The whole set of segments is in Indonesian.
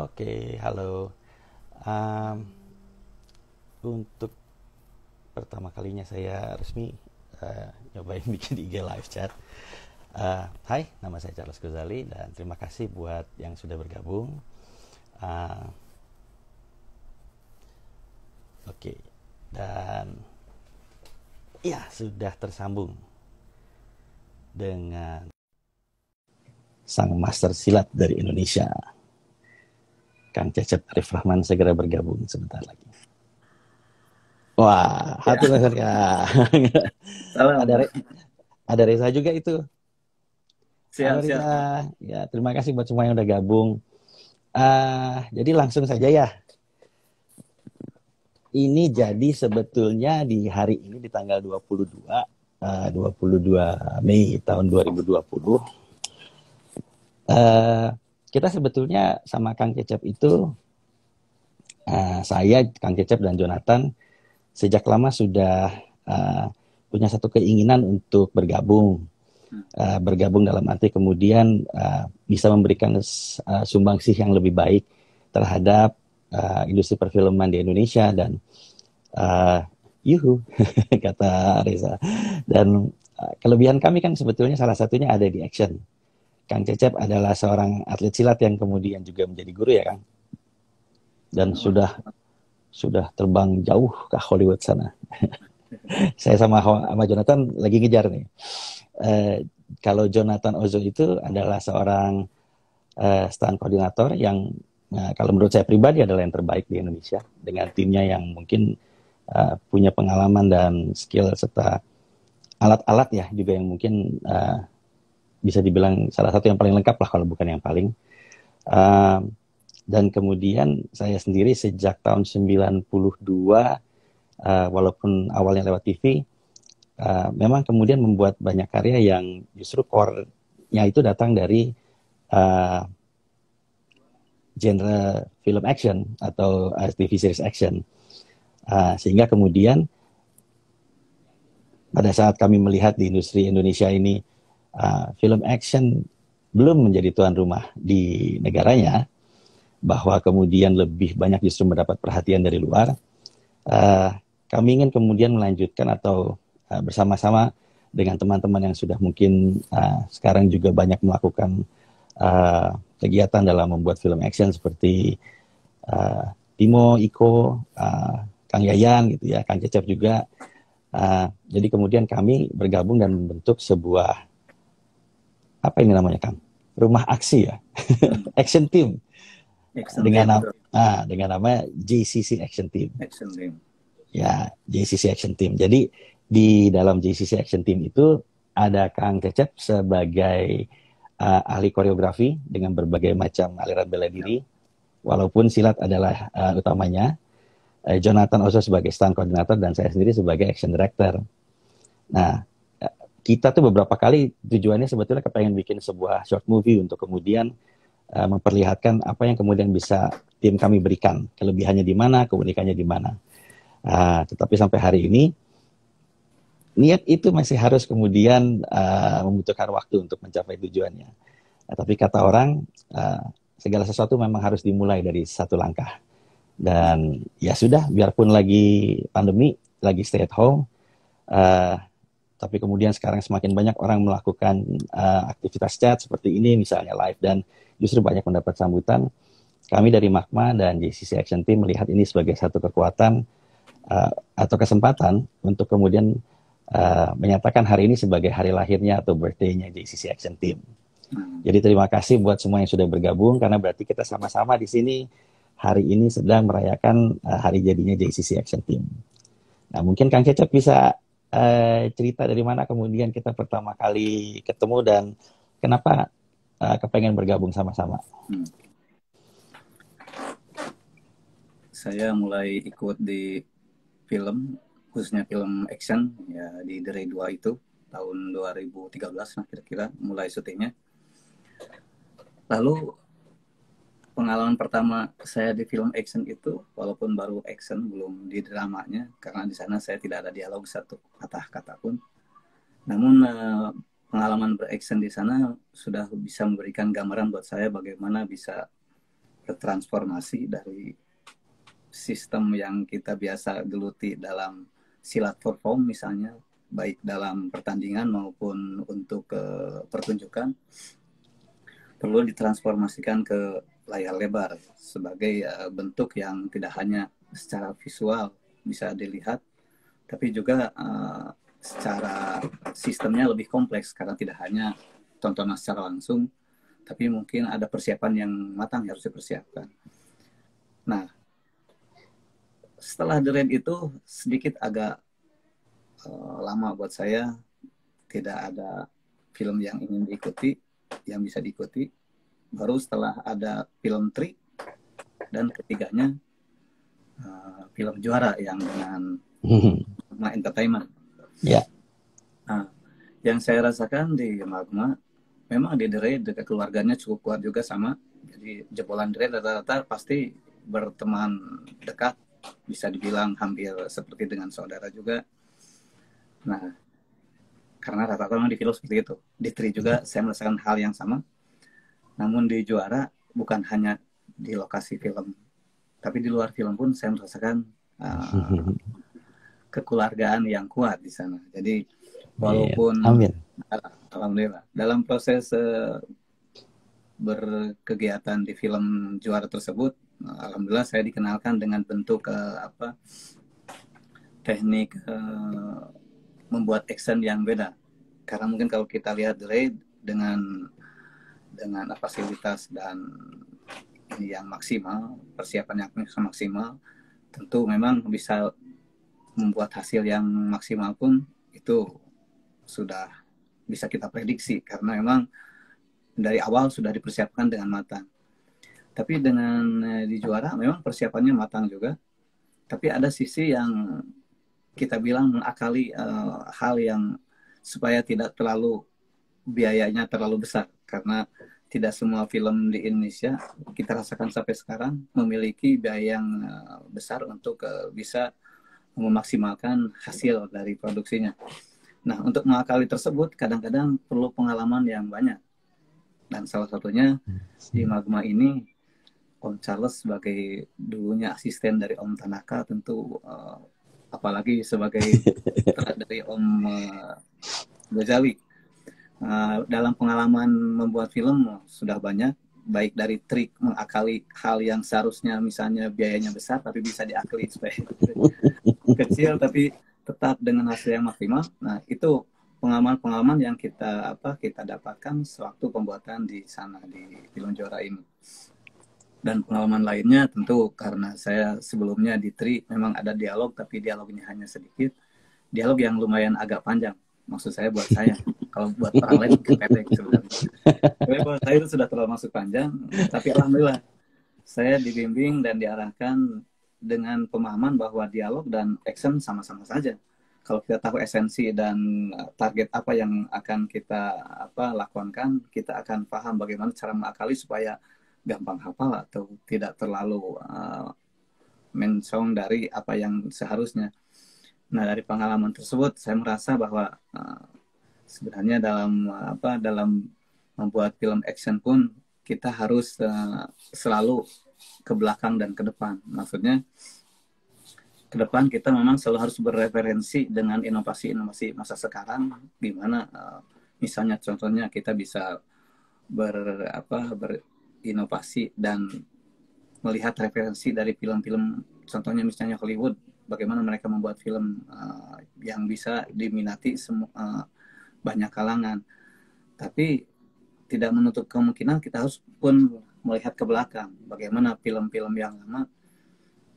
Oke, halo. Um, untuk pertama kalinya saya resmi uh, nyobain bikin IG live chat. Uh, hai, nama saya Charles Gozali dan terima kasih buat yang sudah bergabung. Uh, Oke, okay. dan ya sudah tersambung dengan sang master silat dari Indonesia. Kang Cecep Arif Rahman segera bergabung sebentar lagi. Wah, hati ya. Mas ada Re ada Reza juga itu. Siap, Halo, siap. Ya, terima kasih buat semua yang udah gabung. Uh, jadi langsung saja ya. Ini jadi sebetulnya di hari ini di tanggal 22 uh, 22 Mei tahun 2020 uh, kita sebetulnya sama Kang Cecep itu uh, saya Kang Cecep dan Jonathan sejak lama sudah uh, punya satu keinginan untuk bergabung. Uh, bergabung dalam arti kemudian uh, bisa memberikan uh, sumbangsih yang lebih baik terhadap uh, industri perfilman di Indonesia dan uh, yuhu kata Reza. Dan uh, kelebihan kami kan sebetulnya salah satunya ada di action Kang Cecep adalah seorang atlet silat yang kemudian juga menjadi guru ya Kang. Dan sudah sudah terbang jauh ke Hollywood sana. Saya sama sama Jonathan lagi ngejar nih. Uh, kalau Jonathan Ozo itu adalah seorang uh, stand koordinator yang uh, kalau menurut saya pribadi adalah yang terbaik di Indonesia dengan timnya yang mungkin uh, punya pengalaman dan skill serta alat-alat ya juga yang mungkin uh, bisa dibilang salah satu yang paling lengkap lah kalau bukan yang paling. Uh, dan kemudian saya sendiri sejak tahun 92, uh, walaupun awalnya lewat TV, uh, memang kemudian membuat banyak karya yang justru core-nya itu datang dari uh, genre film action atau uh, TV series action. Uh, sehingga kemudian pada saat kami melihat di industri Indonesia ini uh, film action belum menjadi tuan rumah di negaranya, bahwa kemudian lebih banyak justru mendapat perhatian dari luar, uh, kami ingin kemudian melanjutkan atau uh, bersama-sama dengan teman-teman yang sudah mungkin uh, sekarang juga banyak melakukan uh, kegiatan dalam membuat film action seperti uh, Timo, Iko, uh, Kang Yayan gitu ya, Kang Cecep juga. Uh, jadi kemudian kami bergabung dan membentuk sebuah apa ini namanya Kang? Rumah aksi ya, Action Team. Action dengan nama ah, dengan nama JCC Action Team. Action Team. Ya, JCC Action Team. Jadi di dalam JCC Action Team itu ada Kang Cecep sebagai uh, ahli koreografi dengan berbagai macam aliran bela diri. Walaupun silat adalah uh, utamanya, uh, Jonathan Oso sebagai stand koordinator dan saya sendiri sebagai action director. Nah, kita tuh beberapa kali tujuannya sebetulnya kepengen bikin sebuah short movie untuk kemudian uh, memperlihatkan apa yang kemudian bisa tim kami berikan. Kelebihannya di mana keunikannya di mana. Uh, tetapi sampai hari ini niat itu masih harus kemudian uh, membutuhkan waktu untuk mencapai tujuannya. Uh, tapi kata orang uh, segala sesuatu memang harus dimulai dari satu langkah. Dan ya sudah biarpun lagi pandemi lagi stay at home uh, tapi kemudian sekarang semakin banyak orang melakukan uh, aktivitas chat seperti ini misalnya live dan justru banyak mendapat sambutan. Kami dari Magma dan JCC Action Team melihat ini sebagai satu kekuatan uh, atau kesempatan untuk kemudian uh, menyatakan hari ini sebagai hari lahirnya atau birthday-nya JCC Action Team. Hmm. Jadi terima kasih buat semua yang sudah bergabung karena berarti kita sama-sama di sini hari ini sedang merayakan uh, hari jadinya JCC Action Team. Nah mungkin Kang Cecep bisa uh, cerita dari mana kemudian kita pertama kali ketemu dan kenapa uh, kepengen bergabung sama-sama. Hmm. Saya mulai ikut di film, khususnya film action ya di Ray 2 itu tahun 2013 nah kira-kira mulai syutingnya. Lalu pengalaman pertama saya di film action itu walaupun baru action belum di dramanya karena di sana saya tidak ada dialog satu kata-kata pun. Namun uh, pengalaman beraction di sana sudah bisa memberikan gambaran buat saya bagaimana bisa transformasi dari sistem yang kita biasa geluti dalam silat perform misalnya baik dalam pertandingan maupun untuk ke pertunjukan perlu ditransformasikan ke layar lebar sebagai uh, bentuk yang tidak hanya secara visual bisa dilihat tapi juga uh, secara sistemnya lebih kompleks karena tidak hanya tontonan secara langsung tapi mungkin ada persiapan yang matang yang harus dipersiapkan. Nah, setelah The Raid itu sedikit agak uh, lama buat saya tidak ada film yang ingin diikuti yang bisa diikuti baru setelah ada film Tri dan ketiganya uh, film juara yang dengan Magma Entertainment. Ya. Yeah. Nah, yang saya rasakan di Magma memang di Dere dekat keluarganya cukup kuat juga sama. Jadi jebolan Dere rata-rata pasti berteman dekat bisa dibilang hampir seperti dengan saudara juga. Nah, karena rata-rata memang di film seperti itu. Di Tri juga saya merasakan hal yang sama. Namun di Juara bukan hanya di lokasi film, tapi di luar film pun saya merasakan uh, kekeluargaan yang kuat di sana. Jadi walaupun Amin. alhamdulillah dalam proses uh, berkegiatan di film Juara tersebut alhamdulillah saya dikenalkan dengan bentuk uh, apa teknik uh, membuat action yang beda karena mungkin kalau kita lihat The dengan dengan fasilitas dan yang maksimal persiapan yang maksimal tentu memang bisa membuat hasil yang maksimal pun itu sudah bisa kita prediksi karena memang dari awal sudah dipersiapkan dengan matang tapi dengan eh, di juara memang persiapannya matang juga. Tapi ada sisi yang kita bilang mengakali uh, hal yang supaya tidak terlalu biayanya terlalu besar karena tidak semua film di Indonesia kita rasakan sampai sekarang memiliki biaya yang uh, besar untuk uh, bisa memaksimalkan hasil dari produksinya. Nah, untuk mengakali tersebut kadang-kadang perlu pengalaman yang banyak. Dan salah satunya di Magma ini Om Charles sebagai dulunya asisten dari Om Tanaka tentu uh, apalagi sebagai dari Om uh, Ghazali uh, dalam pengalaman membuat film sudah banyak. Baik dari trik mengakali hal yang seharusnya misalnya biayanya besar tapi bisa diakali supaya kecil tapi tetap dengan hasil yang maksimal. Nah itu pengalaman-pengalaman yang kita apa kita dapatkan sewaktu pembuatan di sana di film juara ini. Dan pengalaman lainnya tentu karena saya sebelumnya di TRI memang ada dialog tapi dialognya hanya sedikit. Dialog yang lumayan agak panjang maksud saya buat saya. Kalau buat orang lain pendek sebenarnya tapi buat saya itu sudah terlalu masuk panjang. Tapi alhamdulillah saya dibimbing dan diarahkan dengan pemahaman bahwa dialog dan action sama-sama saja. Kalau kita tahu esensi dan target apa yang akan kita apa lakukan kita akan paham bagaimana cara mengakali supaya gampang hafal atau tidak terlalu uh, mensong dari apa yang seharusnya. Nah dari pengalaman tersebut saya merasa bahwa uh, sebenarnya dalam apa dalam membuat film action pun kita harus uh, selalu ke belakang dan ke depan. Maksudnya ke depan kita memang selalu harus bereferensi dengan inovasi-inovasi masa sekarang, gimana uh, misalnya contohnya kita bisa ber apa ber, inovasi dan melihat referensi dari film-film contohnya misalnya Hollywood bagaimana mereka membuat film uh, yang bisa diminati uh, banyak kalangan tapi tidak menutup kemungkinan kita harus pun melihat ke belakang bagaimana film-film yang lama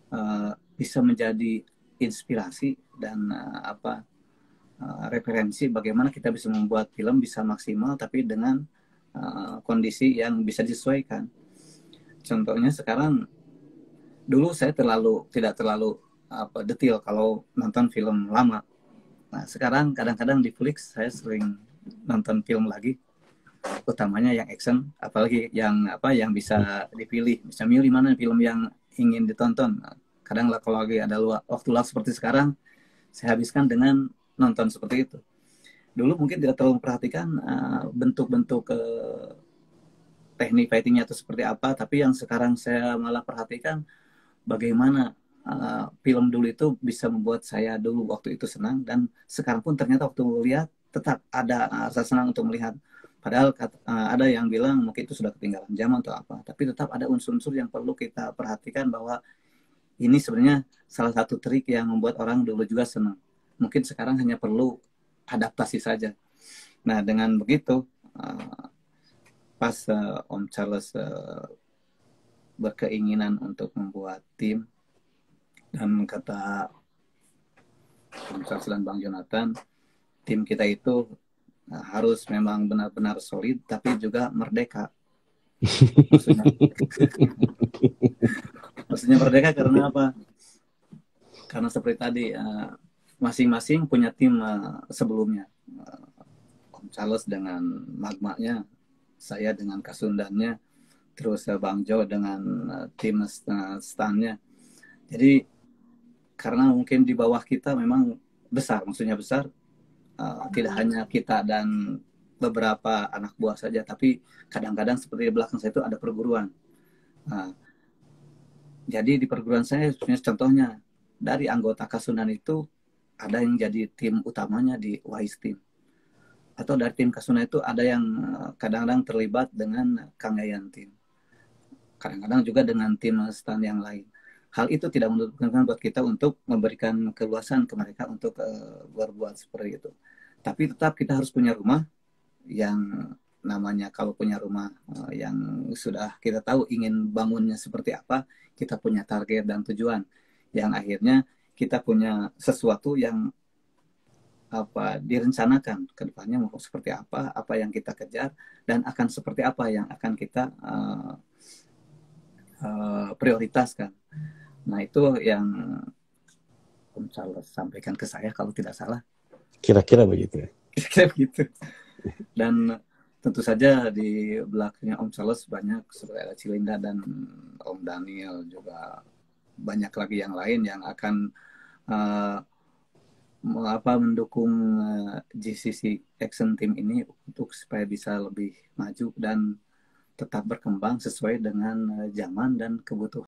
uh, bisa menjadi inspirasi dan uh, apa uh, referensi bagaimana kita bisa membuat film bisa maksimal tapi dengan uh, kondisi yang bisa disesuaikan. Contohnya sekarang dulu saya terlalu tidak terlalu apa detail kalau nonton film lama. Nah, sekarang kadang-kadang di Flix saya sering nonton film lagi utamanya yang action apalagi yang apa yang bisa dipilih. Bisa milih mana film yang ingin ditonton. Kadang lah kalau lagi ada waktu luang seperti sekarang saya habiskan dengan nonton seperti itu. Dulu mungkin tidak terlalu memperhatikan uh, bentuk-bentuk uh, teknik fightingnya itu seperti apa tapi yang sekarang saya malah perhatikan bagaimana uh, film dulu itu bisa membuat saya dulu waktu itu senang dan sekarang pun ternyata waktu lihat tetap ada rasa senang untuk melihat. Padahal uh, ada yang bilang mungkin itu sudah ketinggalan zaman atau apa tapi tetap ada unsur-unsur yang perlu kita perhatikan bahwa ini sebenarnya salah satu trik yang membuat orang dulu juga senang. Mungkin sekarang hanya perlu adaptasi saja. Nah dengan begitu pas Om Charles berkeinginan untuk membuat tim dan kata dan Bang Jonathan tim kita itu uh, harus memang benar-benar solid tapi juga merdeka. Maksudnya, maksudnya merdeka karena apa? Karena seperti tadi masing-masing uh, punya tim uh, sebelumnya. Uh, Om Charles dengan magmanya saya dengan Kasundannya, terus uh, Bang Jo dengan uh, tim uh, stannya. Jadi karena mungkin di bawah kita memang besar, maksudnya besar, uh, tidak hanya kita dan beberapa anak buah saja, tapi kadang-kadang seperti di belakang saya itu ada perguruan. Uh, jadi di perguruan saya contohnya dari anggota Kasundan itu ada yang jadi tim utamanya di Wise Team atau dari tim Kasuna itu ada yang eh, kadang-kadang terlibat dengan Kang Yayan tim. Kadang-kadang juga dengan tim stand yang lain. Hal itu tidak menentukan buat kita untuk memberikan keluasan ke mereka untuk uh, berbuat seperti itu. Tapi tetap kita harus punya rumah yang namanya kalau punya rumah uh, yang sudah kita tahu ingin bangunnya seperti apa, kita punya target dan tujuan yang akhirnya kita punya sesuatu yang apa direncanakan ke depannya mau seperti apa, apa yang kita kejar dan akan seperti apa yang akan kita uh, uh, prioritaskan. Nah itu yang Om Charles sampaikan ke saya kalau tidak salah. Kira-kira begitu. Ya? Kira-kira begitu. Dan tentu saja di belakangnya Om Charles banyak seperti ada Cilinda dan Om Daniel juga banyak lagi yang lain yang akan uh, apa mendukung uh, eh, GCC Action Team ini untuk supaya bisa lebih maju dan tetap berkembang sesuai dengan uh, zaman dan kebutuhan